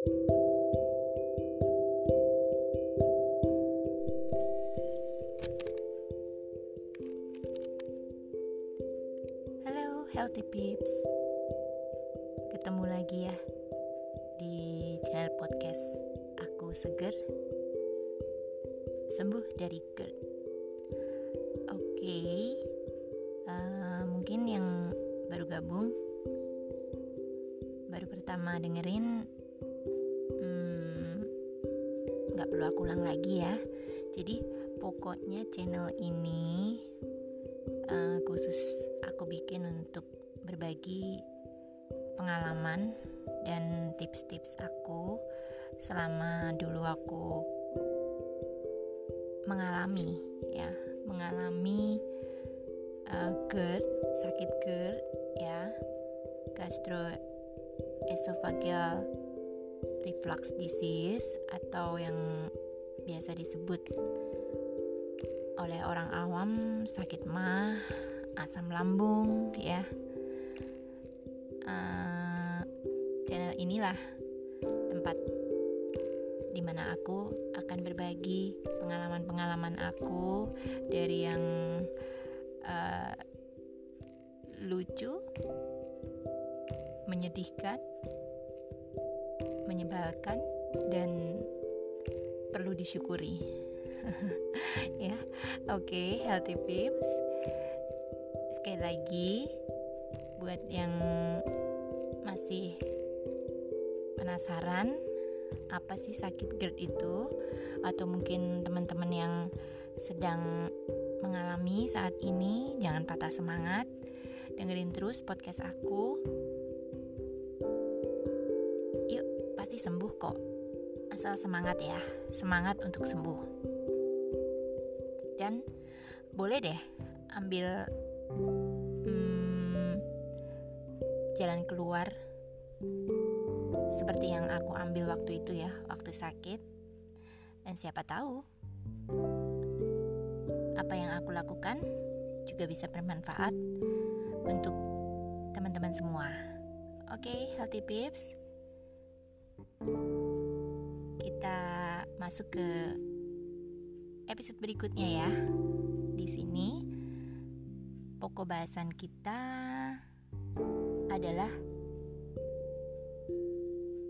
Halo Healthy Peeps. Ketemu lagi ya Di channel podcast Aku Seger. Sembuh dari GERD Jadi pokoknya channel ini uh, khusus aku bikin untuk berbagi pengalaman dan tips-tips aku selama dulu aku mengalami ya mengalami uh, GERD sakit GERD ya gastroesophageal reflux disease atau yang biasa disebut oleh orang awam sakit mah asam lambung ya. Uh, channel inilah tempat di mana aku akan berbagi pengalaman-pengalaman aku dari yang uh, lucu menyedihkan menyebalkan dan perlu disyukuri. Ya oke okay, healthy pips sekali lagi buat yang masih penasaran apa sih sakit GERD itu? Atau mungkin teman-teman yang sedang mengalami saat ini jangan patah semangat. Dengerin terus podcast aku asal semangat ya. Semangat untuk sembuh. Dan boleh deh ambil hmm, jalan keluar seperti yang aku ambil waktu itu ya waktu sakit. Dan siapa tahu apa yang aku lakukan juga bisa bermanfaat untuk teman-teman semua. Oke okay, healthy peeps kita masuk ke episode berikutnya ya di sini pokok bahasan kita adalah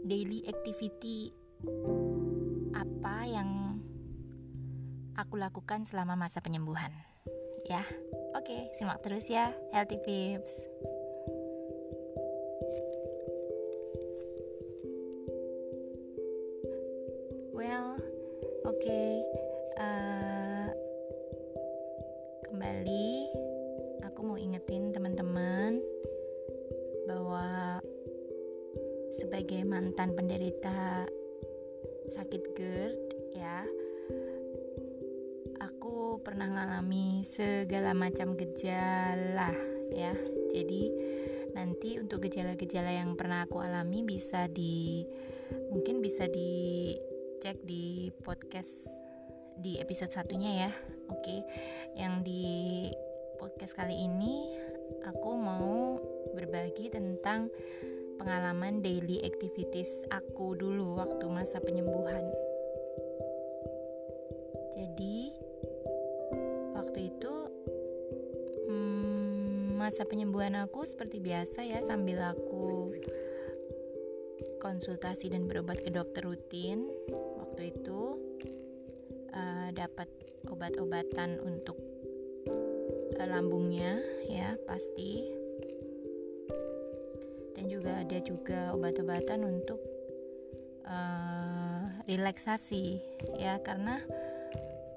daily activity apa yang aku lakukan selama masa penyembuhan. Ya, oke, simak terus ya, healthy peeps. Nanti untuk gejala-gejala yang pernah aku alami bisa di mungkin bisa dicek di podcast di episode satunya ya oke yang di podcast kali ini aku mau berbagi tentang pengalaman daily activities aku dulu waktu masa penyembuhan. Masa penyembuhan aku seperti biasa ya sambil aku konsultasi dan berobat ke dokter rutin. Waktu itu uh, dapat obat-obatan untuk lambungnya ya pasti. Dan juga ada juga obat-obatan untuk uh, relaksasi ya karena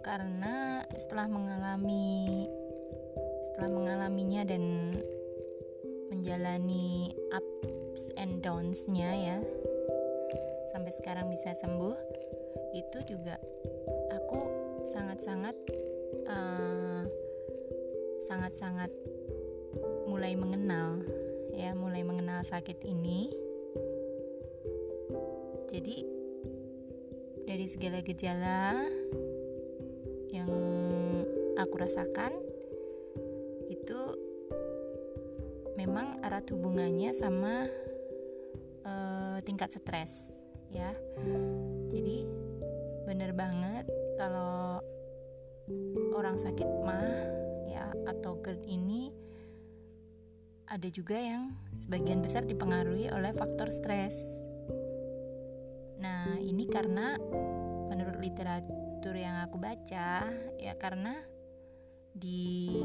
karena setelah mengalami setelah mengalaminya dan menjalani ups and downs-nya ya sampai sekarang bisa sembuh itu juga aku sangat-sangat uh, sangat-sangat mulai mengenal ya mulai mengenal sakit ini. Jadi dari segala gejala yang aku rasakan erat hubungannya sama uh, tingkat stres ya jadi bener banget kalau orang sakit mah ya atau GERD ini ada juga yang sebagian besar dipengaruhi oleh faktor stres. Nah, ini karena menurut literatur yang aku baca ya karena di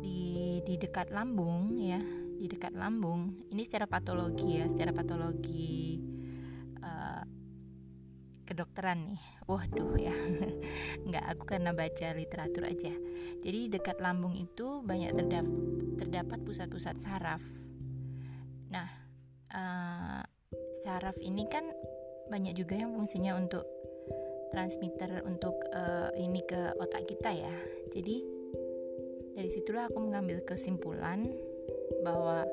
di di dekat lambung ya, di dekat lambung. Ini secara patologi ya, secara patologi uh, kedokteran nih. Waduh ya. Nggak aku karena baca literatur aja. Jadi dekat lambung itu banyak terdapat terdapat pusat-pusat saraf. Nah, uh, saraf ini kan banyak juga yang fungsinya untuk transmitter untuk uh, ini ke otak kita ya. Jadi dari situlah aku mengambil kesimpulan bahwa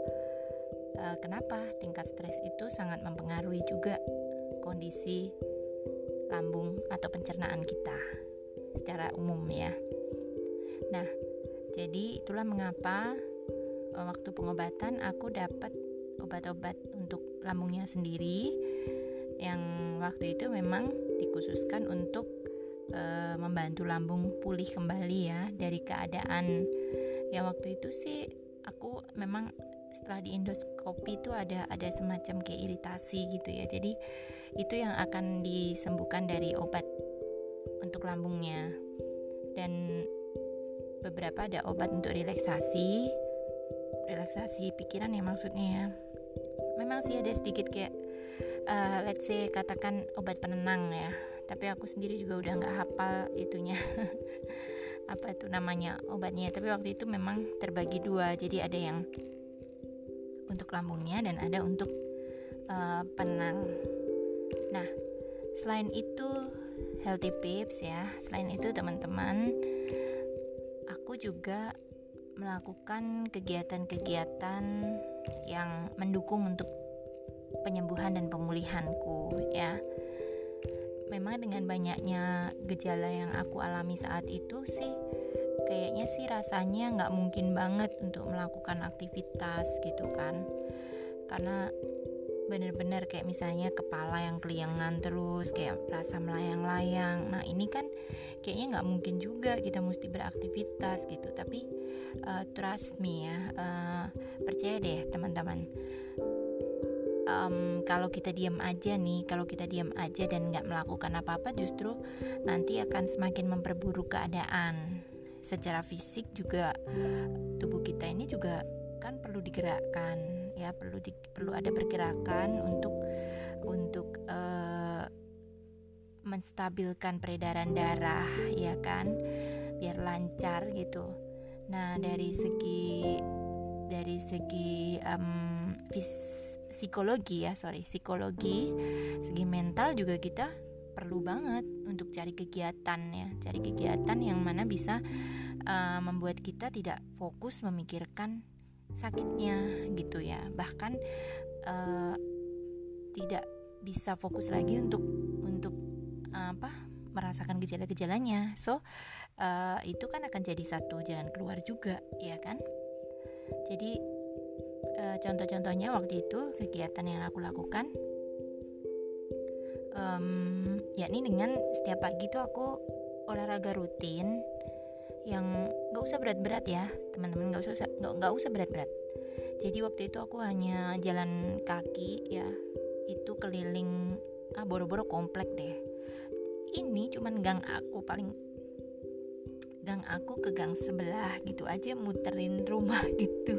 uh, kenapa tingkat stres itu sangat mempengaruhi juga kondisi lambung atau pencernaan kita secara umum ya. Nah, jadi itulah mengapa uh, waktu pengobatan aku dapat obat-obat untuk lambungnya sendiri yang waktu itu memang dikhususkan untuk uh, membantu lambung pulih kembali ya dari keadaan ya waktu itu sih aku memang setelah di endoskopi itu ada ada semacam kayak iritasi gitu ya. Jadi itu yang akan disembuhkan dari obat untuk lambungnya. Dan beberapa ada obat untuk relaksasi. Relaksasi pikiran ya maksudnya ya. Memang sih ada sedikit kayak uh, let's say katakan obat penenang ya. Tapi aku sendiri juga udah nggak hafal itunya apa itu namanya obatnya tapi waktu itu memang terbagi dua. Jadi ada yang untuk lambungnya dan ada untuk uh, penang. Nah selain itu healthy pips ya. Selain itu teman-teman aku juga melakukan kegiatan-kegiatan yang mendukung untuk penyembuhan dan pemulihanku ya memang dengan banyaknya gejala yang aku alami saat itu sih kayaknya sih rasanya nggak mungkin banget untuk melakukan aktivitas gitu kan. Karena bener-bener kayak misalnya kepala yang keliangan terus kayak rasa melayang-layang. Nah ini kan kayaknya nggak mungkin juga kita mesti beraktivitas gitu. Tapi uh, trust me ya uh, percaya deh teman-teman um, kalau kita diam aja nih, kalau kita diam aja dan nggak melakukan apa-apa, justru nanti akan semakin memperburuk keadaan. Secara fisik juga tubuh kita ini juga kan perlu digerakkan, ya perlu di, perlu ada pergerakan untuk untuk uh, menstabilkan peredaran darah, ya kan, biar lancar gitu. Nah dari segi dari segi um, fis psikologi ya sorry. Psikologi segi mental juga kita perlu banget untuk cari kegiatan ya. Cari kegiatan yang mana bisa uh, membuat kita tidak fokus memikirkan sakitnya gitu ya. Bahkan uh, tidak bisa fokus lagi untuk untuk uh, apa merasakan gejala-gejalanya. So uh, itu kan akan jadi satu jalan keluar juga ya kan? Jadi uh, contoh-contohnya waktu itu kegiatan yang aku lakukan. Um, yakni dengan setiap pagi itu aku olahraga rutin yang nggak usah berat-berat ya teman-teman nggak usah nggak usah berat-berat. Jadi waktu itu aku hanya jalan kaki ya itu keliling ah boro-boro komplek deh. Ini cuman gang aku paling gang aku ke gang sebelah gitu aja muterin rumah gitu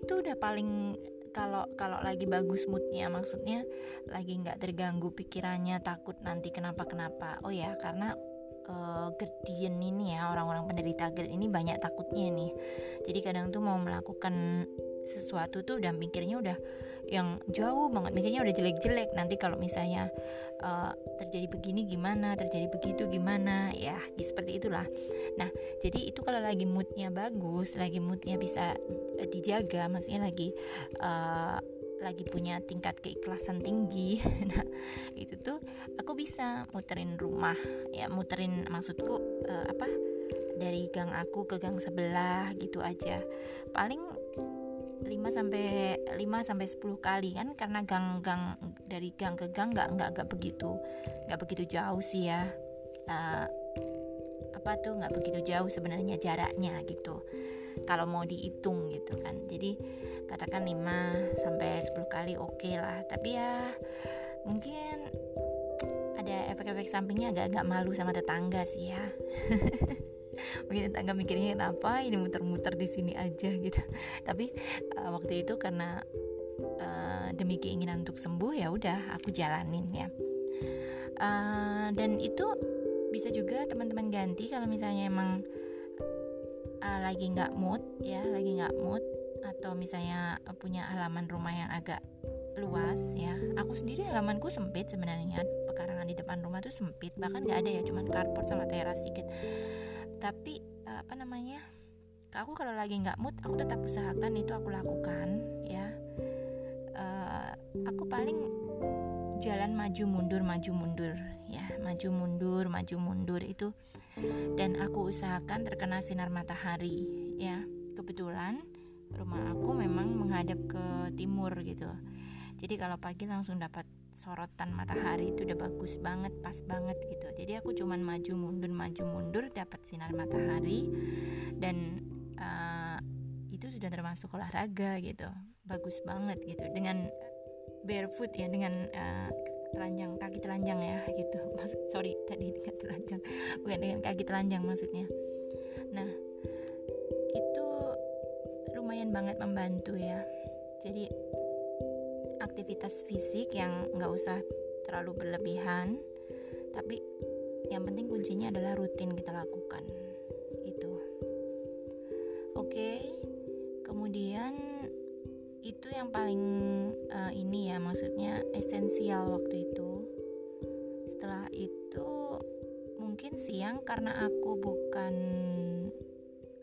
itu udah paling kalau kalau lagi bagus moodnya maksudnya lagi nggak terganggu pikirannya takut nanti kenapa kenapa oh ya karena uh, GERDien ini ya orang-orang penderita GERD ini banyak takutnya nih. Jadi kadang tuh mau melakukan sesuatu tuh udah mikirnya udah yang jauh banget. Mikirnya udah jelek-jelek. Nanti kalau misalnya uh, terjadi begini gimana terjadi begitu gimana ya seperti itulah. Nah jadi itu kalau lagi moodnya bagus lagi moodnya bisa uh, dijaga maksudnya lagi uh, lagi punya tingkat keikhlasan tinggi nah itu tuh aku bisa muterin rumah. Ya muterin maksudku uh, apa dari gang aku ke gang sebelah gitu aja. Paling 5 sampai 5 sampai 10 kali kan karena gang-gang dari gang ke gang nggak nggak nggak begitu nggak begitu jauh sih ya. Uh, apa tuh nggak begitu jauh sebenarnya jaraknya gitu. Kalau mau dihitung gitu kan. Jadi katakan 5 sampai 10 kali oke okay lah. Tapi ya mungkin ada efek-efek sampingnya agak-agak malu sama tetangga sih ya mungkin tetangga mikirnya kenapa ini muter-muter di sini aja gitu. Tapi uh, waktu itu karena uh, demi keinginan untuk sembuh ya udah aku jalanin ya. Uh, dan itu bisa juga teman-teman ganti kalau misalnya emang uh, lagi nggak mood ya lagi nggak mood atau misalnya punya halaman rumah yang agak luas ya. Aku sendiri halamanku sempit sebenarnya. Pekarangan di depan rumah tuh sempit bahkan nggak ada ya cuman carport sama teras sedikit tapi uh, apa namanya aku kalau lagi nggak mood aku tetap usahakan itu aku lakukan ya. Uh, aku paling jalan maju mundur maju mundur ya. Maju mundur maju mundur itu. Dan aku usahakan terkena sinar matahari ya. Kebetulan rumah aku memang menghadap ke timur gitu. Jadi kalau pagi langsung dapat sorotan matahari itu udah bagus banget pas banget gitu. Jadi aku cuman maju mundur maju mundur dapat sinar matahari. Dan uh, itu sudah termasuk olahraga gitu. Bagus banget gitu. Dengan barefoot ya dengan uh, telanjang kaki telanjang ya gitu. Maksud sorry tadi dengan telanjang. Bukan dengan kaki telanjang maksudnya. Nah itu lumayan banget membantu ya. Jadi aktivitas fisik yang nggak usah terlalu berlebihan. Tapi yang penting kuncinya adalah rutin kita lakukan. Itu. Oke kemudian itu yang paling uh, ini ya maksudnya esensial waktu itu. Setelah itu mungkin siang karena aku bukan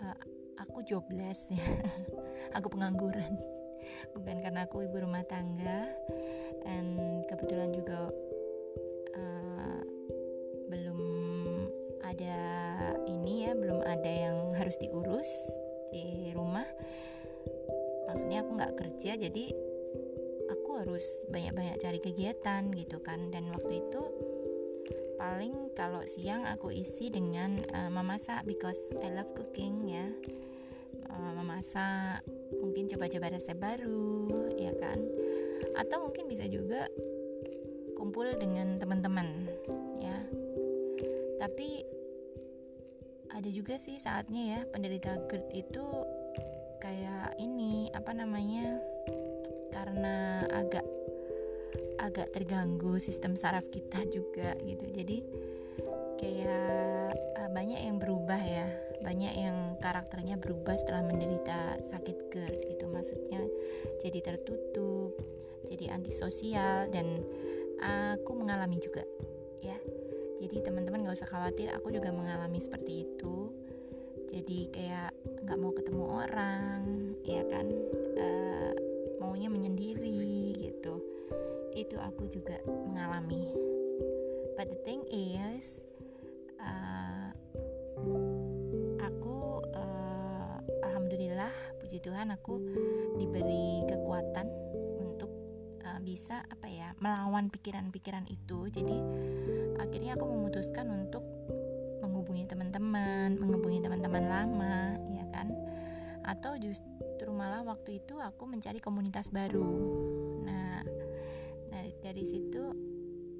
uh, aku jobless ya. Aku pengangguran bukan karena aku ibu rumah tangga dan kebetulan juga uh, belum ada ini ya belum ada yang harus diurus di rumah. Maksudnya aku nggak kerja jadi aku harus banyak-banyak cari kegiatan gitu kan. Dan waktu itu paling kalau siang aku isi dengan uh, memasak because I love cooking ya. Uh, memasak mungkin coba-coba resep baru ya kan? Atau mungkin bisa juga kumpul dengan teman-teman ya. Tapi ada juga sih saatnya ya penderita GERD itu kayak ini apa namanya karena agak agak terganggu sistem saraf kita juga gitu. Jadi kayak uh, banyak yang berubah ya banyak yang karakternya berubah setelah menderita sakit GERD gitu. Maksudnya jadi tertutup jadi antisosial dan aku mengalami juga ya. Jadi teman-teman gak usah khawatir aku juga mengalami seperti itu. Jadi kayak nggak mau ketemu orang ya kan? Uh, maunya menyendiri gitu. Itu aku juga mengalami. But the thing is uh, Tuhan aku diberi kekuatan untuk uh, bisa apa ya melawan pikiran-pikiran itu jadi akhirnya aku memutuskan untuk menghubungi teman-teman, menghubungi teman-teman lama, ya kan? Atau justru malah waktu itu aku mencari komunitas baru. Nah, dari, dari situ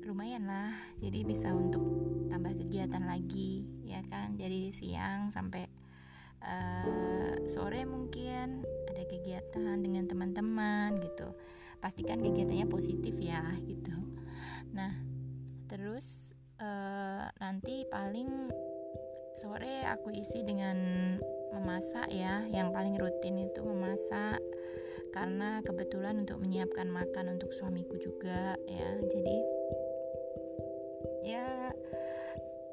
lumayan lah, jadi bisa untuk tambah kegiatan lagi, ya kan? Jadi siang sampai uh, sore mungkin ada kegiatan dengan teman-teman gitu. Pastikan kegiatannya positif ya, gitu. Nah, terus uh, nanti paling sore aku isi dengan memasak ya yang paling rutin itu memasak karena kebetulan untuk menyiapkan makan untuk suamiku juga ya jadi ya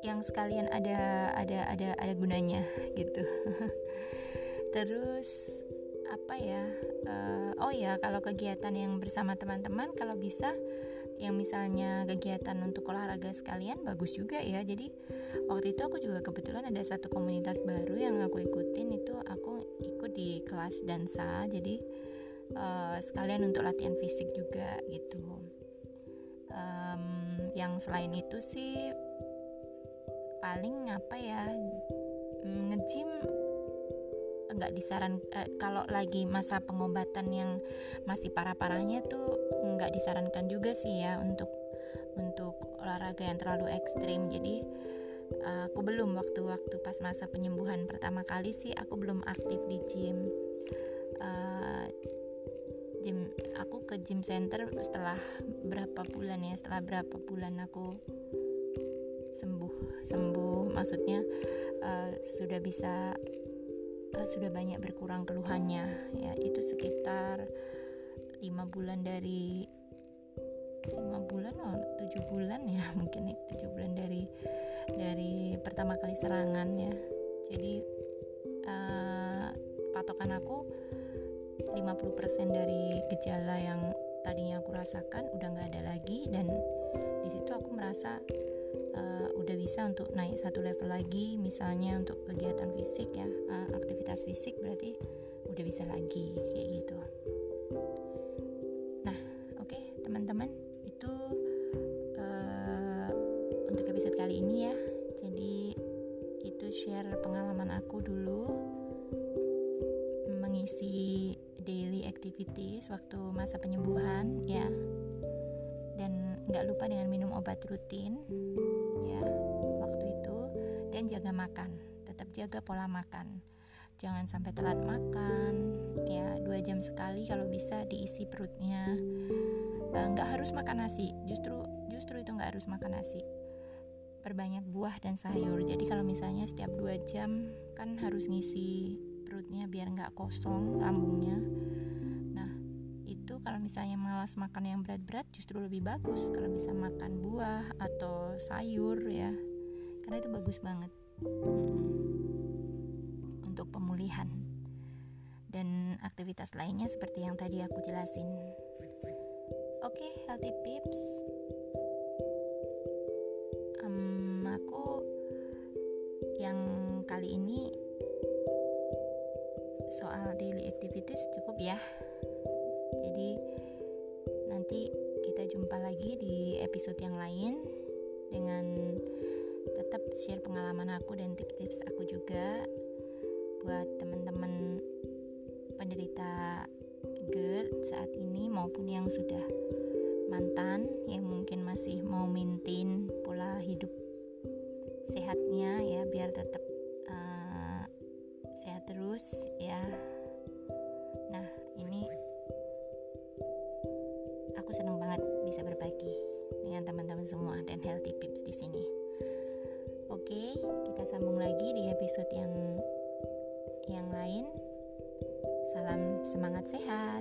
yang sekalian ada ada ada ada gunanya gitu terus apa ya uh, oh ya kalau kegiatan yang bersama teman-teman kalau bisa yang misalnya kegiatan untuk olahraga sekalian bagus juga ya. Jadi waktu itu aku juga kebetulan ada satu komunitas baru yang aku ikutin itu aku ikut di kelas dansa. Jadi uh, sekalian untuk latihan fisik juga gitu. Um, yang selain itu sih paling apa ya mm, ngejim nggak disaran eh, kalau lagi masa pengobatan yang masih parah-parahnya tuh nggak disarankan juga sih ya untuk untuk olahraga yang terlalu ekstrim. Jadi uh, aku belum waktu-waktu pas masa penyembuhan pertama kali sih aku belum aktif di gym. Uh, gym aku ke gym center setelah berapa bulan ya setelah berapa bulan aku sembuh sembuh. Maksudnya uh, sudah bisa uh, sudah banyak berkurang keluhannya ya. Itu sekitar lima bulan dari lima bulan oh tujuh bulan ya mungkin tujuh bulan dari dari pertama kali serangan ya. Jadi uh, patokan aku 50% dari gejala yang tadinya aku rasakan udah nggak ada lagi dan di situ aku merasa bisa untuk naik satu level lagi misalnya untuk kegiatan fisik ya uh, aktivitas fisik berarti udah bisa lagi kayak gitu. Nah oke okay, teman-teman itu uh, untuk episode kali ini ya. Jadi itu share pengalaman aku dulu mengisi daily activities waktu masa penyembuhan ya. Dan nggak lupa dengan minum obat rutin jaga makan tetap jaga pola makan. Jangan sampai telat makan ya dua jam sekali kalau bisa diisi perutnya. Eh, nggak harus makan nasi justru justru itu nggak harus makan nasi. Perbanyak buah dan sayur. Jadi kalau misalnya setiap dua jam kan harus ngisi perutnya biar nggak kosong lambungnya. Nah itu kalau misalnya malas makan yang berat-berat justru lebih bagus. Kalau bisa makan buah atau sayur ya karena itu bagus banget. Untuk pemulihan. Dan aktivitas lainnya seperti yang tadi aku jelasin. Oke okay, healthy pips um, aku yang kali ini soal daily activities cukup ya. Jadi nanti kita jumpa lagi di episode yang lain dengan share pengalaman aku dan tips-tips aku juga buat teman-teman penderita GERD saat ini maupun yang sudah mantan yang mungkin masih mau maintain pola hidup sehatnya ya biar tetap terus ya. Nah ini aku senang banget bisa berbagi dengan teman-teman semua dan healthy pips di episode yang yang lain. Salam semangat sehat